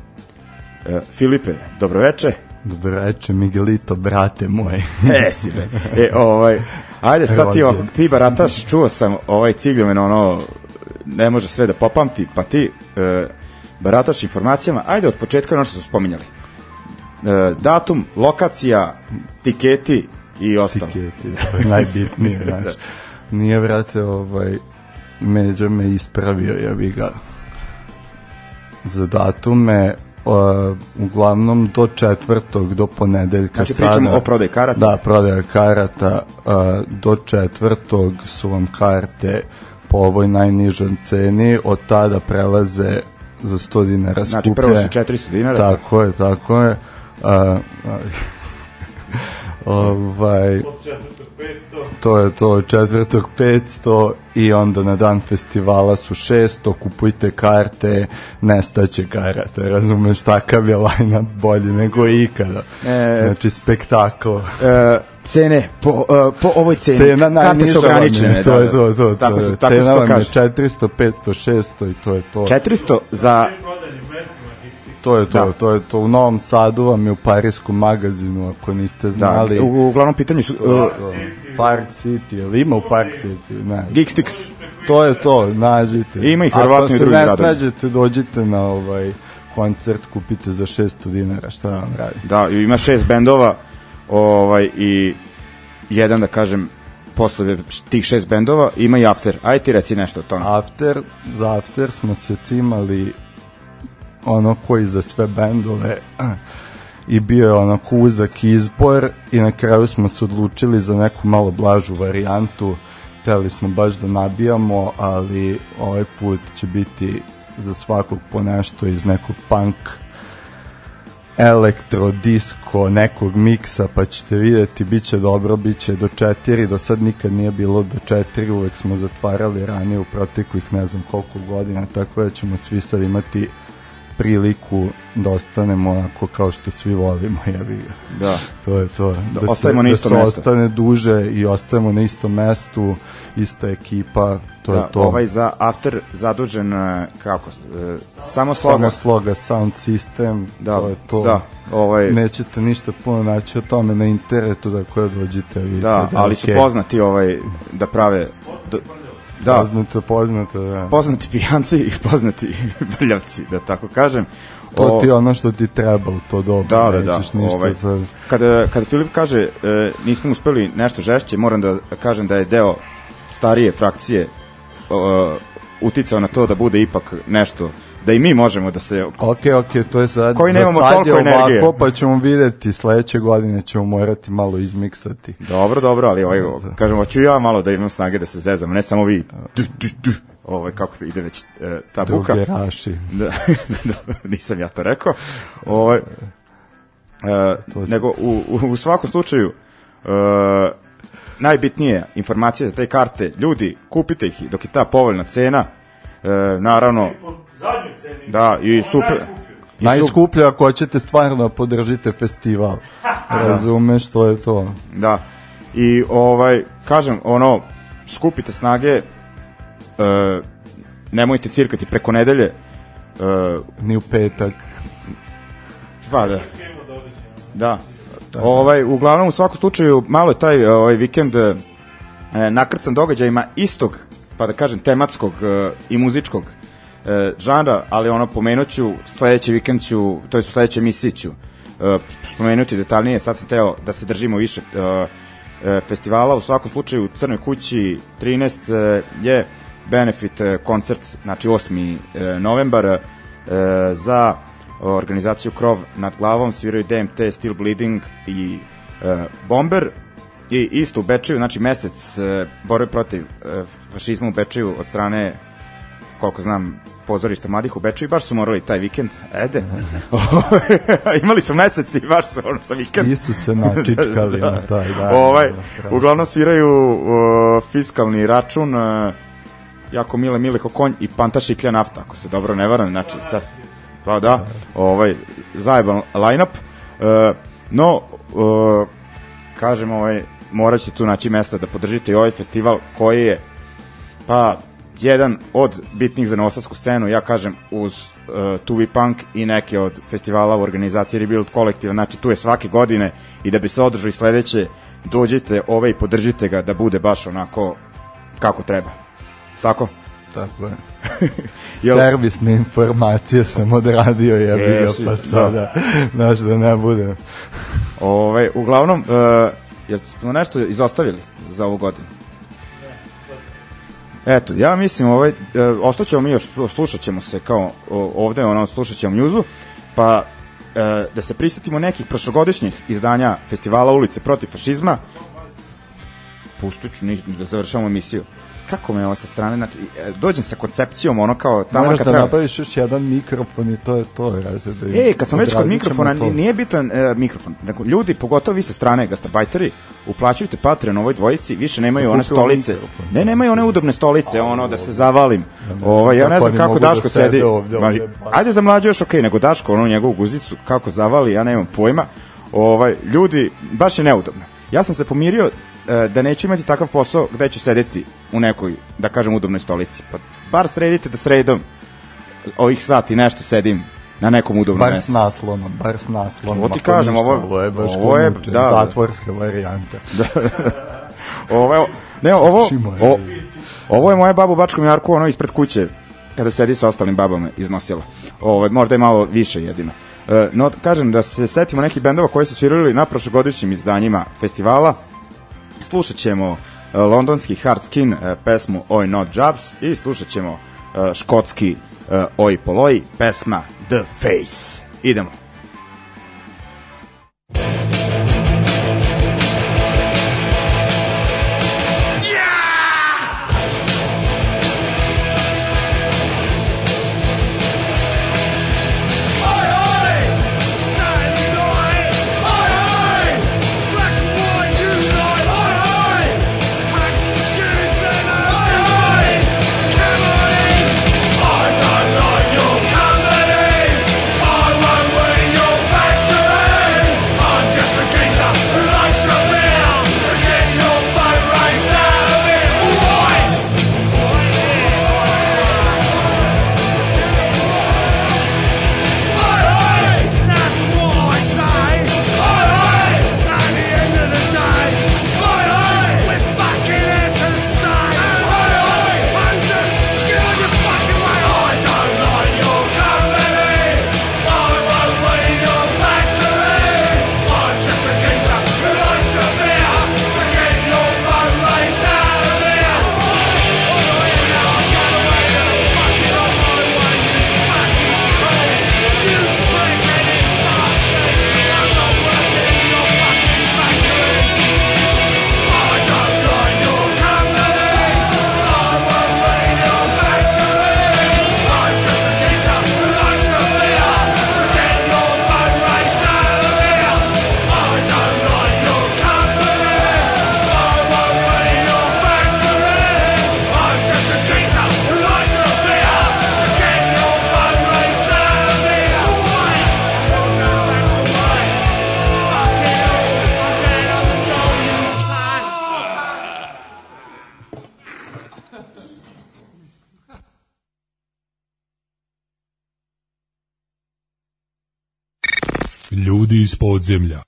e, Filipe, dobroveče. Dobroveče, Miguelito, brate moj. e, si be. E, ovaj, ajde sad ti, ovako, ti barataš, čuo sam ovaj cigljumen, ono, ne može sve da popamti, pa ti e, barataš informacijama, ajde od početka ono što su spominjali. E, datum, lokacija, tiketi i ostalo. Tiketi, je najbitnije, znaš. Nije, vrate, ovaj, Međa me ispravio, ja bi ga za datume uh, uglavnom do četvrtog, do ponedeljka znači, sada. pričamo o prodaj karata? Da, prodaj karata. Uh, do četvrtog su vam karte po ovoj najnižoj ceni, od tada prelaze za 100 dinara skuplje. Znači prvo su 400 dinara? Tako je, tako je. Uh, ovaj, Od četvrtog 500. to je to, četvrtog 500 i onda na dan festivala su 600, kupujte karte, nestaće karata, razumeš, takav je lajna bolji nego ikada. E, znači, spektakl. E, cene po, uh, po ovoj ceni. Cena Karte su ograničene. To da, je to, to, Tako, to, se, je. tako Cena se to vam je kaže. 400, 500, 600 i to je to. 400 za... To je to, Da. to je to. U Novom Sadu vam je u parijskom magazinu, ako niste Da, znali. u, uglavnom pitanju su... Uh, Park City, ili ima u Park City? Ne. Geekstix. To je to, nađite. Ima ih verovatno i u drugim Ako se ne snađete, dođite na ovaj koncert, kupite za 600 dinara, šta vam radi. Da, i ima šest bendova ovaj, i jedan, da kažem, posle tih šest bendova ima i After. Ajde ti reci nešto o tome. After, za After smo se cimali ono koji za sve bendove i bio je onako uzak izbor i na kraju smo se odlučili za neku malo blažu varijantu hteli smo baš da nabijamo ali ovaj put će biti za svakog po nešto iz nekog punk elektro, disko, nekog miksa, pa ćete vidjeti, bit će dobro, bit će do četiri, do sad nikad nije bilo do četiri, uvek smo zatvarali ranije u proteklih ne znam koliko godina, tako da ćemo svi sad imati priliku da ostanemo onako kao što svi volimo, jebi ga. Da. To je to. Da, ostajemo se, na da istom se mestu. ostane duže i ostajemo na istom mestu, ista ekipa, to da, je to. Ovaj za After zadužen, uh, kako, uh, samo sloga. Samo sloga, sound system, Da, to je to. da, ovaj- Nećete ništa puno naći o tome na internetu da koje dođete, vidite Da, da, ali su okej. poznati ovaj, da prave... Do, da, Poznato, poznato, da. poznati pijanci i poznati brljavci, da tako kažem. To ti je ono što ti treba u to dobro. Da, da, da. ništa Ovaj, za... kada, kada Filip kaže e, nismo uspeli nešto žešće, moram da kažem da je deo starije frakcije e, uticao na to da bude ipak nešto, da i mi možemo da se... Ok, ok, to je sad, Koji za nemamo sad je toliko energije. ovako, pa ćemo videti, sledeće godine ćemo morati malo izmiksati. Dobro, dobro, ali ovaj, kažem, hoću ja malo da imam snage da se zezam, ne samo vi. Du, du, du, ovaj, kako se ide već e, ta buka. Drugeraši. Da, da, nisam ja to rekao. Ovaj, e, To se- nego u, u svakom slučaju e, najbitnije informacije za te karte, ljudi, kupite ih dok je ta povoljna cena. E, naravno, Po zadnjoj ceni. da, i super. I Najskuplje ako hoćete stvarno da podržite festival. Razumeš, to je to. Da. I ovaj, kažem, ono, skupite snage, e, nemojte cirkati preko nedelje, e, Ni u petak. pa da. Da. Ovaj, uglavnom, u svakom slučaju, malo je taj ovaj vikend e, nakrcan događajima istog, pa da kažem, tematskog e, i muzičkog e, žanra, ali ono pomenuću, sledeći vikend ću, to je u sledećoj emisiji ću e, spomenuti detaljnije, sad sam teo da se držimo više e, e, festivala, u svakom slučaju u Crnoj kući 13 e, je benefit e, koncert, znači 8. e, novembar e, za organizaciju Krov nad glavom, sviraju DMT, Still Bleeding i uh, Bomber i isto u Bečeju, znači mesec uh, borbe protiv uh, fašizma u Bečeju od strane koliko znam, pozorišta mladih u Bečeju i baš su morali taj vikend, ede, imali su mesec i baš su ono sa vikend. Svi su se načičkali na taj dan. ovaj, uglavnom sviraju uh, fiskalni račun, uh, jako mile mile ko konj i panta šiklja nafta, ako se dobro ne varam, znači sad, pa da, ovaj, zajeban line-up, uh, no, uh, kažem, ovaj, morat će tu naći mesta da podržite i ovaj festival koji je, pa, jedan od bitnih za novosadsku scenu, ja kažem, uz uh, Tubi Punk i neke od festivala u organizaciji Rebuild kolektiva, znači tu je svake godine i da bi se održao i sledeće, dođite ove i podržite ga da bude baš onako kako treba. Tako? Tako je. Jel- Servisne informacije sam odradio, jebi ga, Jesi, pa da. sada, znaš da ne bude. Ove, uglavnom, uh, jel smo nešto izostavili za ovu godinu? Eto, ja mislim, ovaj, uh, ostaćemo mi još, slušat ćemo se kao ovde, ono, slušat ćemo njuzu, pa uh, da se prisetimo nekih prošlogodišnjih izdanja festivala Ulice protiv fašizma, pustit ću, ni- da završamo emisiju. Kako me ovo sa strane, znači, e, dođem sa koncepcijom, ono kao tamo Moraš kad da treba... nabaviš još jedan mikrofon i to je to. Razre, da E, kad smo već kod mikrofona, to. ni- nije bitan e, mikrofon. Nego, ljudi, pogotovo vi sa strane gastarbajteri, uplaćujte Patreon ovoj dvojici, više nemaju Da one kupe stolice. mikrofon. Ne, nemaju one udobne stolice, ono da se zavalim. Ovaj, ja ne znam kako da Daško sede sedi. ovde. Ajde za mlađe još okej, nego Daško, ono njegovu guzicu, kako zavali, ja nemam pojma. Ovaj, ljudi, baš je neudobno. Ja sam se pomirio da neću imati takav posao gde ću sedeti u nekoj, da kažem, udobnoj stolici. Pa bar sredite da sredom ovih sati nešto sedim na nekom udobnom Bar s mestu. naslonom, bar s naslonom. To ti kažem, ovo- ovo je baš ovo je- da, da. zatvorska varijanta. Ovo, je- ne, ovo, o, ovo je moja baba u Bačkom Jarku, ono ispred kuće, kada sedi sa ostalim babama iznosila. Ovo, možda je malo više jedino. E, no, kažem da se setimo nekih bendova koji su svirali na prošlogodišnjim izdanjima festivala. Slušat ćemo e, londonski Hard Skin e, pesmu Oi Not Jobs i slušat ćemo e, škotski Oi Poloi pesma The Face. Idemo. Ljudi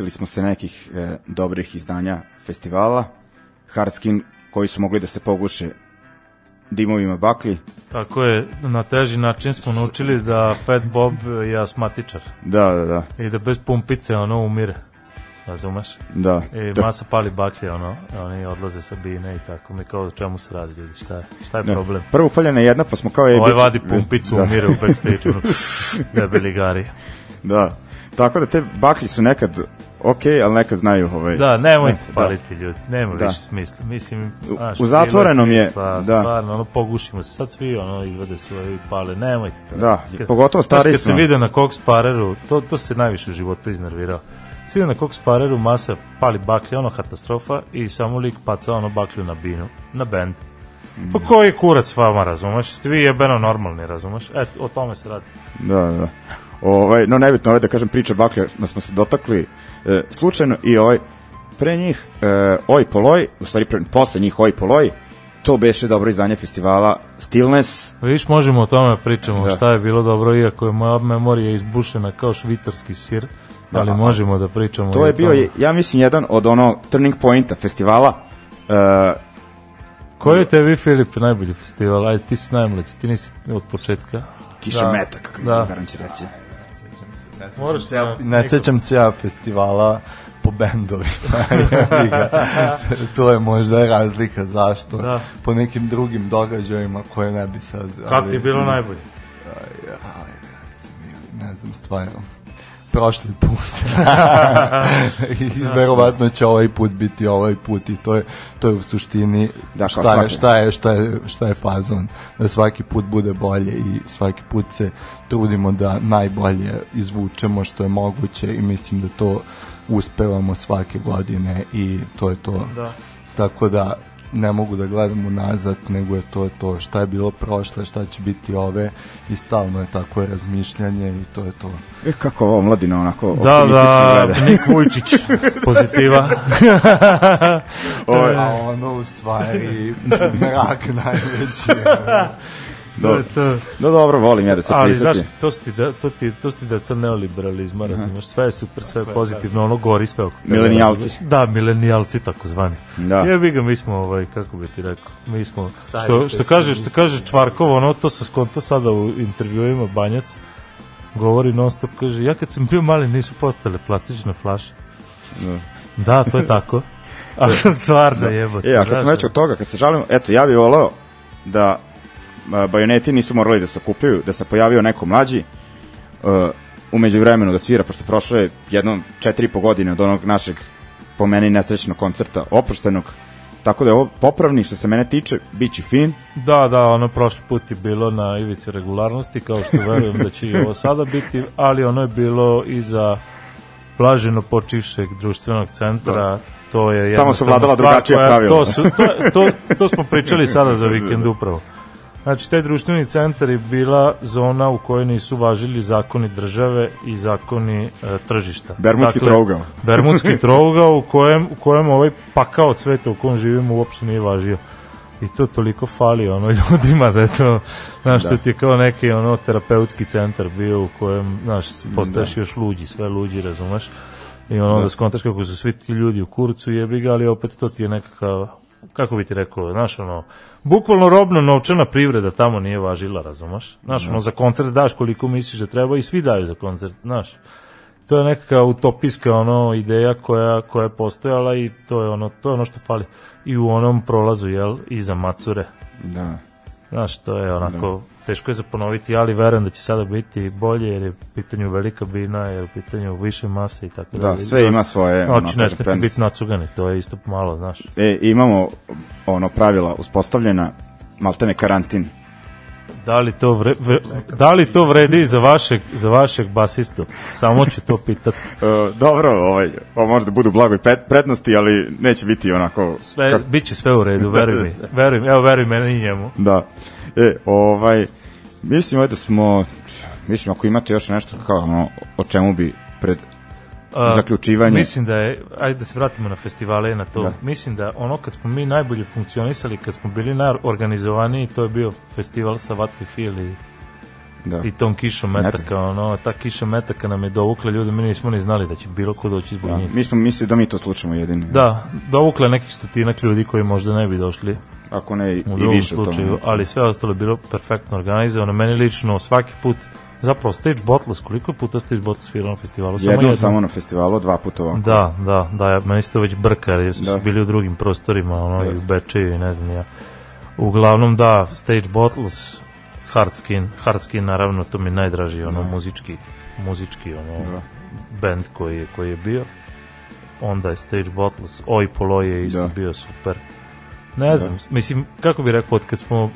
prisetili smo se nekih e, dobrih izdanja festivala, Hardskin koji su mogli da se poguše dimovima baklji. Tako je, na teži način smo naučili da Fat Bob je asmatičar Da, da, da. i da bez pumpice ono umire. Razumeš? da. I Da. masa pali baklje, ono, oni odlaze sa bine i tako. Mi kao, čemu se radi, ljudi, šta je, šta je Da. problem? Prvo upaljena je jedna, pa smo kao... je, Ovaj bit vadi pumpicu, da. umire u backstage, ono, debeli gari. Da. Tako da te baklje su nekad ok, ali nekad znaju ovaj... Da, nemojte da. paliti ljudi, nema Da. više smisla. Mislim, U- zatvorenom je, da. Stvarno, ono, pogušimo se, sad svi ono, izvade svoje i pale, nemojte to. Da, Kad- pogotovo Znaš, stariji kad se smo. vidio na Cox Pareru, to, to se najviše u životu iznervirao. Vidio na Cox Pareru, masa pali baklje, ono katastrofa i samo lik paca ono baklju na binu, na bend. Pa koji je kurac vama, razumeš? Ste vi jebeno normalni, razumeš? Eto, o tome se radi. Da, da. Ovaj, no nebitno, ovaj da kažem priča baklja, da smo se dotakli e, slučajno i ovaj pre njih e, Oj Poloj, u stvari pre, posle njih Oj Poloj, to beše dobro izdanje festivala Stillness, Viš, možemo o tome da pričamo Da. šta je bilo dobro, iako je moja memorija izbušena kao švicarski sir, ali Da, a- možemo da pričamo. to je bio, tome. ja mislim, jedan od ono turning pointa festivala, e, Koji je tebi, Filip, najbolji festival? Ajde, ti si najmlađi, ti nisi od početka. Kiša Da. meta, kako Da. da. Garan će reći. Moraš se... Ja, Ne sećam se ja festivala po bendovima. To je možda razlika zašto. Da. Po nekim drugim događajima koje ne bi sad... Kako ti je bilo najbolje? ne znam, stvarno. Prošli put. I verovatno će ovaj put biti ovaj put i to je, to je u suštini Da, šta, je, svaki. šta, je, šta, je, šta je fazon. Da svaki put bude bolje i svaki put se trudimo da najbolje izvučemo što je moguće i mislim da to uspevamo svake godine i to je to. Da. Tako da ne mogu da gledam unazad, nego je to to šta je bilo prošle, šta će biti ove i stalno je tako razmišljanje i to je to. E, kako ovo mladina onako Da, optimistično da, gleda. Nik Vujčić, pozitiva. Ovo, A ono u stvari mrak najveći. To je to. da, dobro, volim ja da se Ali, znaš, prisjetim. to su ti, da, to ti, to su ti deca neoliberalizma, razumeš, sve je super, sve je pozitivno, ono gori sve oko tebe. Milenijalci. Da, milenijalci takozvani. Da. Jebi ga, mi smo, ovaj, kako bi ti rekao, mi smo, što, što kaže, što kaže Čvarkov, ono, to sa skonto sada u intervjuima Banjac, govori non stop, kaže, ja kad sam bio mali nisu postale plastične flaše. Da, to je tako. A sam stvarno jebote. E, a kad smo znaš, već od toga, kad se žalimo, eto, ja bih voleo da bajoneti nisu morali da se okupljaju, da se pojavio neko mlađi, uh, umeđu vremenu da svira, pošto prošlo je jedno četiri i po godine od onog našeg, po meni, nesrećnog koncerta, oproštenog, tako da je ovo popravni, što se mene tiče, bit će fin, Da, da, ono prošli put je bilo na ivici regularnosti, kao što verujem da će i ovo sada biti, ali ono je bilo i za blaženo počivšeg društvenog centra, to je Tamo su vladala drugačija pravila. To, su, to, to, to smo pričali sada za vikend upravo. Znači, taj društveni centar je bila zona u kojoj nisu važili zakoni države i zakoni e, tržišta. Bermudski Dakle, trougao. Bermudski trougao u kojem, u kojem ovaj pakao od sveta u kojem živimo uopšte nije važio. I to toliko fali ono ljudima da je to, znaš, da. ti je kao neki ono terapeutski centar bio u kojem, znaš, postaješ još luđi, sve luđi, razumeš? I ono da, da skontaš kako su svi ti ljudi u kurcu jebi ga, ali opet to ti je nekakav, kako bi ti rekao, znaš, ono, bukvalno robno novčana privreda tamo nije važila, razumeš? Znaš, ono, za koncert daš koliko misliš da treba i svi daju za koncert, znaš. To je neka utopijska ono ideja koja koja je postojala i to je ono to je ono što fali. I u onom prolazu jel? I za macure. Da. Znaš to je onako teško je za ponoviti ali verujem da će sada biti bolje jer je u pitanju velika bina jer je u pitanju više mase i tako Da, dalje. sve ima svoje, ono, oči ne smete biti nacugani to je isto malo znaš E, imamo ono pravila uspostavljena, maltene karantin. Da li to vre, vre, da li to vredi za vašeg za vašeg basistu? Samo ću to pitati E, dobro, ovaj, ovo može da budu blagoj prednosti, ali neće biti onako... sve kako- biće sve u redu veruj mi. Veruj evo veruj meni i njemu. Da. E, ovaj, mislim da smo, mislim ako imate još nešto kao ono, o čemu bi pred A, zaključivanje. Mislim da je, ajde da se vratimo na festivale na to. Da. Mislim da ono kad smo mi najbolje funkcionisali, kad smo bili najorganizovaniji, to je bio festival sa What We Feel i Da. i tom kišom Metaka. metaka, ono, ta kiša metaka nam je dovukla ljude, mi nismo ni znali da će bilo ko doći zbog Da. njih. Mi smo mislili da mi to slučamo jedini. Da, dovukla je nekih stotinak ljudi koji možda ne bi došli Ako ne i, u i više slučaju, toga. ali sve ostalo je bilo perfektno organizovano. Meni lično svaki put, zapravo Stage Bottles, koliko je puta Stage Bottles svirao na festivalu? Jednom samo na festivalu, dva puta ovako. Da, da, da, ja, meni se to već brka, jer su Da. bili u drugim prostorima, ono, Da. i u Bečeju i ne znam ja. Uglavnom, da, Stage Bottles, Hardskin, Hardskin, naravno, to mi je najdraži, ono, muzički, muzički, ono, Da. band koji je, koji je bio. Onda je Stage Bottles, Oj Poloj je isto Da. bio super. Ne znam, mislim, kako bi rekao, od kad smo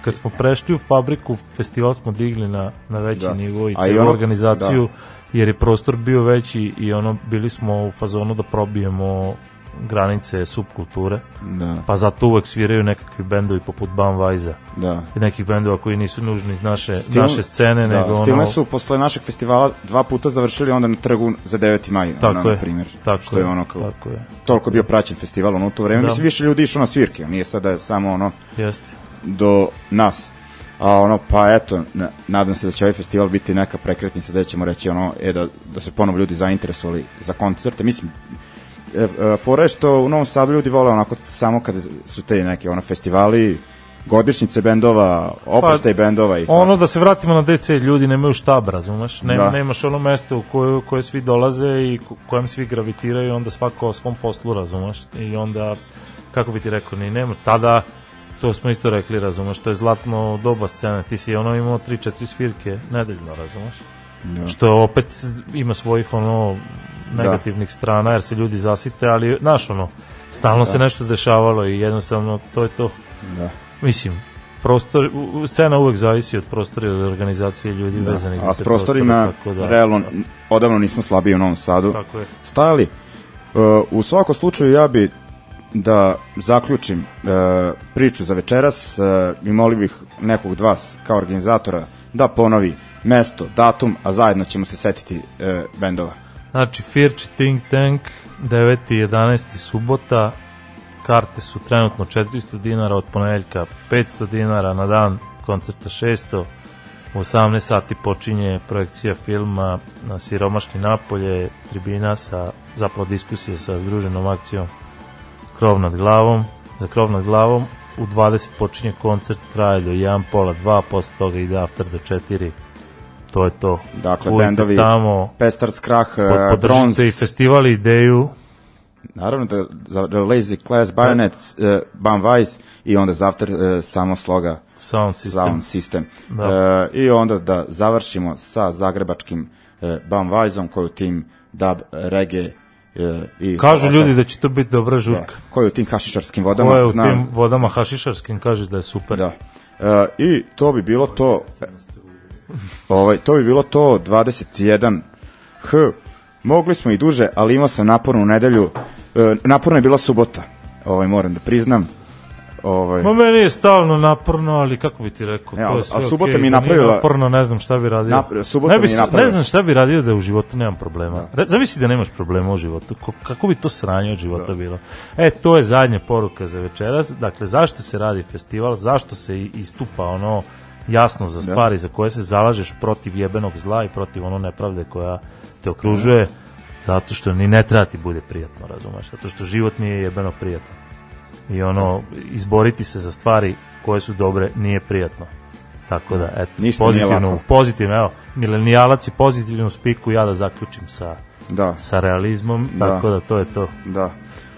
kad smo prešli u fabriku, festival smo digli na, na veći Da. nivo i celu ono- organizaciju, jer je prostor bio veći i ono bili smo u fazonu da probijemo granice subkulture, Da, pa zato uvek sviraju nekakvi bendovi poput Bamvajza da. i nekih bendova koji nisu nužni iz naše, Stil- naše scene, Da, nego Stilne ono... su posle našeg festivala dva puta završili onda na trgu za 9. maj, Tako ono, je, na primjer. tako što je je, ono kao, tako je, toliko bio praćen festival ono u to vreme. Da. Mislim, više ljudi išlo na svirke, nije sada samo ono jeste. Do nas. A ono, pa eto, na- nadam se da će ovaj festival biti neka prekretnica da ćemo reći ono, e, da, da se ponovo ljudi zainteresovali za koncerte. Mislim, e, e, fora je što u Novom Sadu ljudi vole onako samo kada su te neke ono festivali, godišnjice bendova, oproštaj bendova i Ono da se vratimo na DC, ljudi nemaju štab, razumeš? Nema, Da. Nemaš ono mesto u koje, koje svi dolaze i ko- kojem svi gravitiraju, onda svako o svom poslu, razumeš? I onda, kako bi ti rekao, ni nema, tada, to smo isto rekli, razumeš, to je zlatno doba scene, ti si ono imao 3-4 svirke nedeljno, razumeš? Da. Što opet ima svojih ono negativnih strana, jer se ljudi zasite, ali, znaš, ono, stalno se nešto dešavalo i jednostavno to je to. Da. Mislim, prostor, scena uvek zavisi od prostora i od organizacije ljudi Da. vezanih za A s prostorima, prostore, tako da, realno, odavno nismo slabiji u Novom Sadu. Tako je. Stajali. Uh, u svakom slučaju ja bi da zaključim uh, priču za večeras uh, i molio bih nekog od vas kao organizatora da ponovi mesto, datum, a zajedno ćemo se setiti uh, bendova. Znači, Firči Think Tank, 9. i 11. subota, karte su trenutno 400 dinara, od ponedeljka 500 dinara, na dan koncerta 600, u 18 sati počinje projekcija filma na Siromašni napolje, tribina sa, zapravo diskusije sa združenom akcijom Krov nad glavom, za krov nad glavom, u 20 počinje koncert, traje do 1, pola 2, posle toga ide after do 4, to je to. Dakle, Budite bendovi tamo, Pestar Skrah, uh, pod, Bronze, i festival ideju, naravno da, za The Lazy Class Bayonets, uh, Bam Weiss i onda za after uh, samo sloga sound system. Sound System. Da. E, I onda da završimo sa zagrebačkim e, Bam Weissom koji u tim dub reggae i Kažu osam- ljudi da će to biti dobra da, žurka. koji u tim hašišarskim vodama Ko je u znam, tim vodama hašišarskim, kažeš da je super. da. E, I to bi bilo to ovaj, to bi bilo to 21 H mogli smo i duže, ali imao sam napornu nedelju e, naporna je bila subota ovaj, moram da priznam ovaj, Ma meni je stalno naporno, ali kako bi ti rekao, E, to je sve a subota mi je da nije napravila- naporno, ne znam šta bi radio. Nap- subota ne, bi, mi napravila- ne znam šta bi radio da u životu nemam problema. Re, zamisli da nemaš problema u životu. Ko, kako bi to sranje od života bilo? E, to je zadnja poruka za večeras. Dakle, zašto se radi festival? Zašto se istupa ono jasno za stvari za koje se zalažeš protiv jebenog zla i protiv ono nepravde koja te okružuje? Zato što ni ne treba ti bude prijatno, razumeš? Zato što život nije jebeno prijatan. I ono, izboriti se za stvari koje su dobre nije prijatno. Tako da, eto, Ništa pozitivno, pozitivno, evo, milenijalac je pozitivno u spiku, ja da zaključim sa, da. sa realizmom, Da. tako da to je to. Da.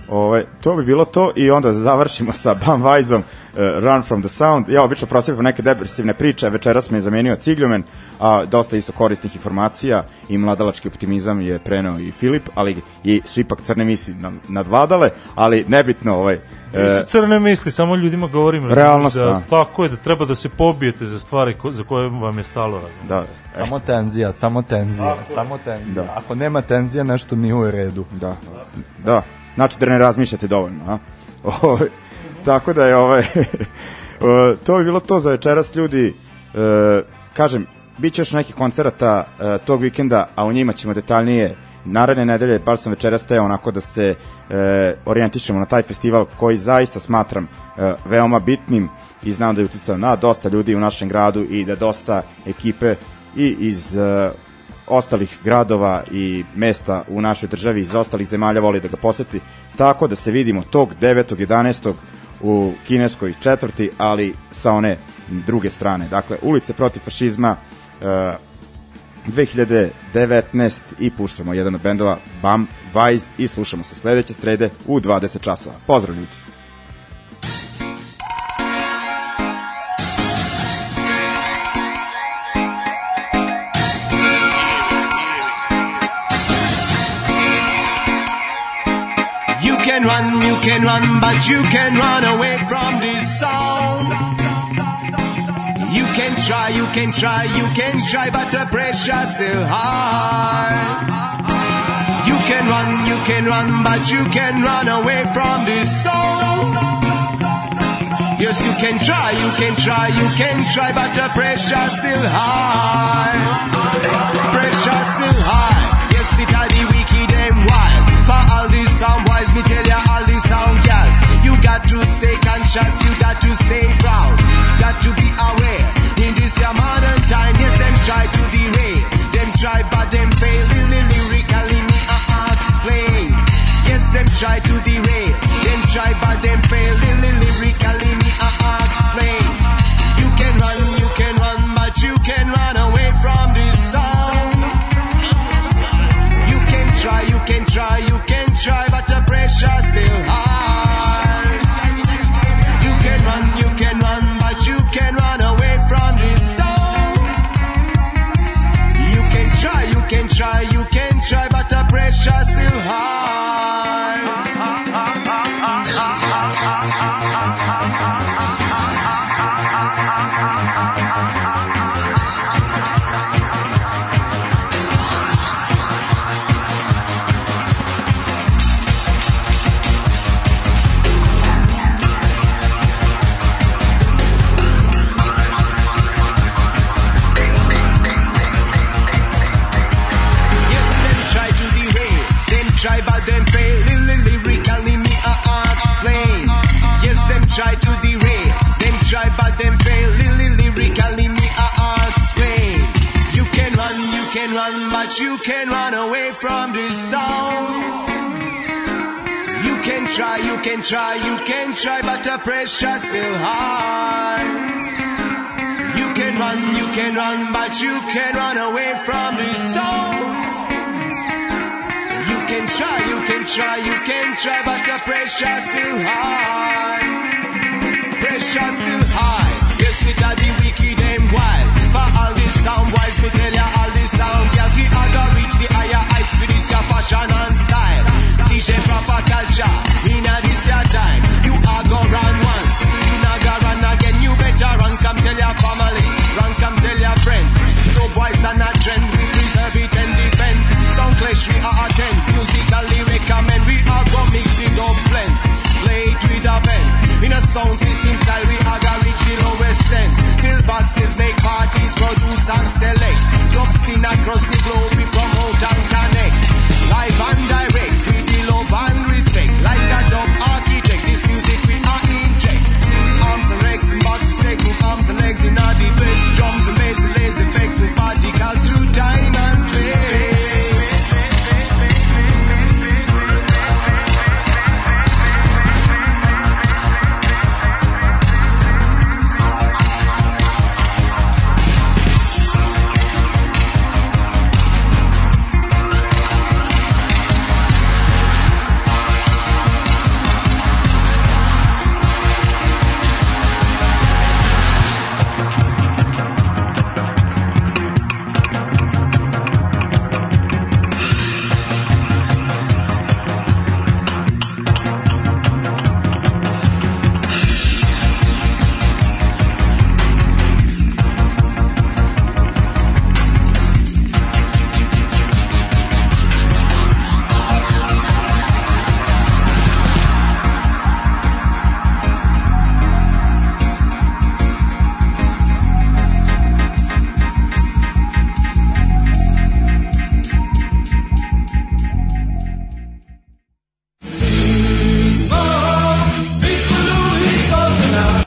Ove, to bi bilo to i onda završimo sa Bam Weissom uh, Run from the Sound. Ja obično prosipam neke depresivne priče, večeras me je zamenio Cigljumen, a dosta isto korisnih informacija i mladalački optimizam je preneo i Filip, ali i su ipak crne misli nad- nadvladale, ali nebitno ovaj, e, crne misli, samo ljudima govorim Realnost, da, da. tako je da treba da se pobijete za stvari ko, za koje vam je stalo da, Samo tenzija, samo tenzija, samo tenzija. Ako nema tenzija, nešto nije u redu. Da, da. Znači da ne razmišljate dovoljno, a? Ovaj, tako da je ovaj o, to bi bilo to za večeras ljudi. E, kažem, bit će još nekih koncerata e, tog vikenda, a u njima ćemo detaljnije naredne nedelje, baš sam večeras teo onako da se e, orijentišemo na taj festival koji zaista smatram e, veoma bitnim i znam da je uticao na dosta ljudi u našem gradu i da dosta ekipe i iz e, ostalih gradova i mesta u našoj državi iz ostalih zemalja voli da ga poseti. Tako da se vidimo tog 9. 11. u kineskoj četvrti, ali sa one druge strane. Dakle, ulice protiv fašizma, uh, 2019 i puštamo jedan od bendova Bam Vise i slušamo se sledeće srede u 20 časova. Pozdrav ljudi! Can run, you can run, but you can run away from this song. You can try, you can try, you can try, but the pressure's still high. You can run, you can run, but you can run away from this song. Yes, you can try, you can try, you can try, but the pressure's still high. Pressure's still high. Got to stay conscious, you got to stay proud. Got to be aware. In this modern time, yes, them try to derail. Them try, but them fail. Lyrically, me I explain. Yes, them try to derail. Them try, but them fail. Lyrically, me I explain. You can run, you can run, but you can run away from this song. You can try, you can try, you can try, but the pressure's still high. which I still have. But you can run away from this sound. You can try, you can try, you can try, but the pressure's still high. You can run, you can run, but you can run away from this song. You can try, you can try, you can try, but the pressure's still high. Pressure's still high. Yes, it are the wicked and wild. For all this sound wise, me tell gotcha in a this your time. You are go run once, you not go run again. You better run, come tell your family, run, come tell your friend. No boys are not trend, we preserve it and defend. Sound clash we are attend, musically recommend. We are go mix it up, blend, play it with a pen. In a sound system style, we are gonna reach the lowest end. Till boxes make parties, produce and select. Jobs in across the globe, we promote and connect. Live and direct.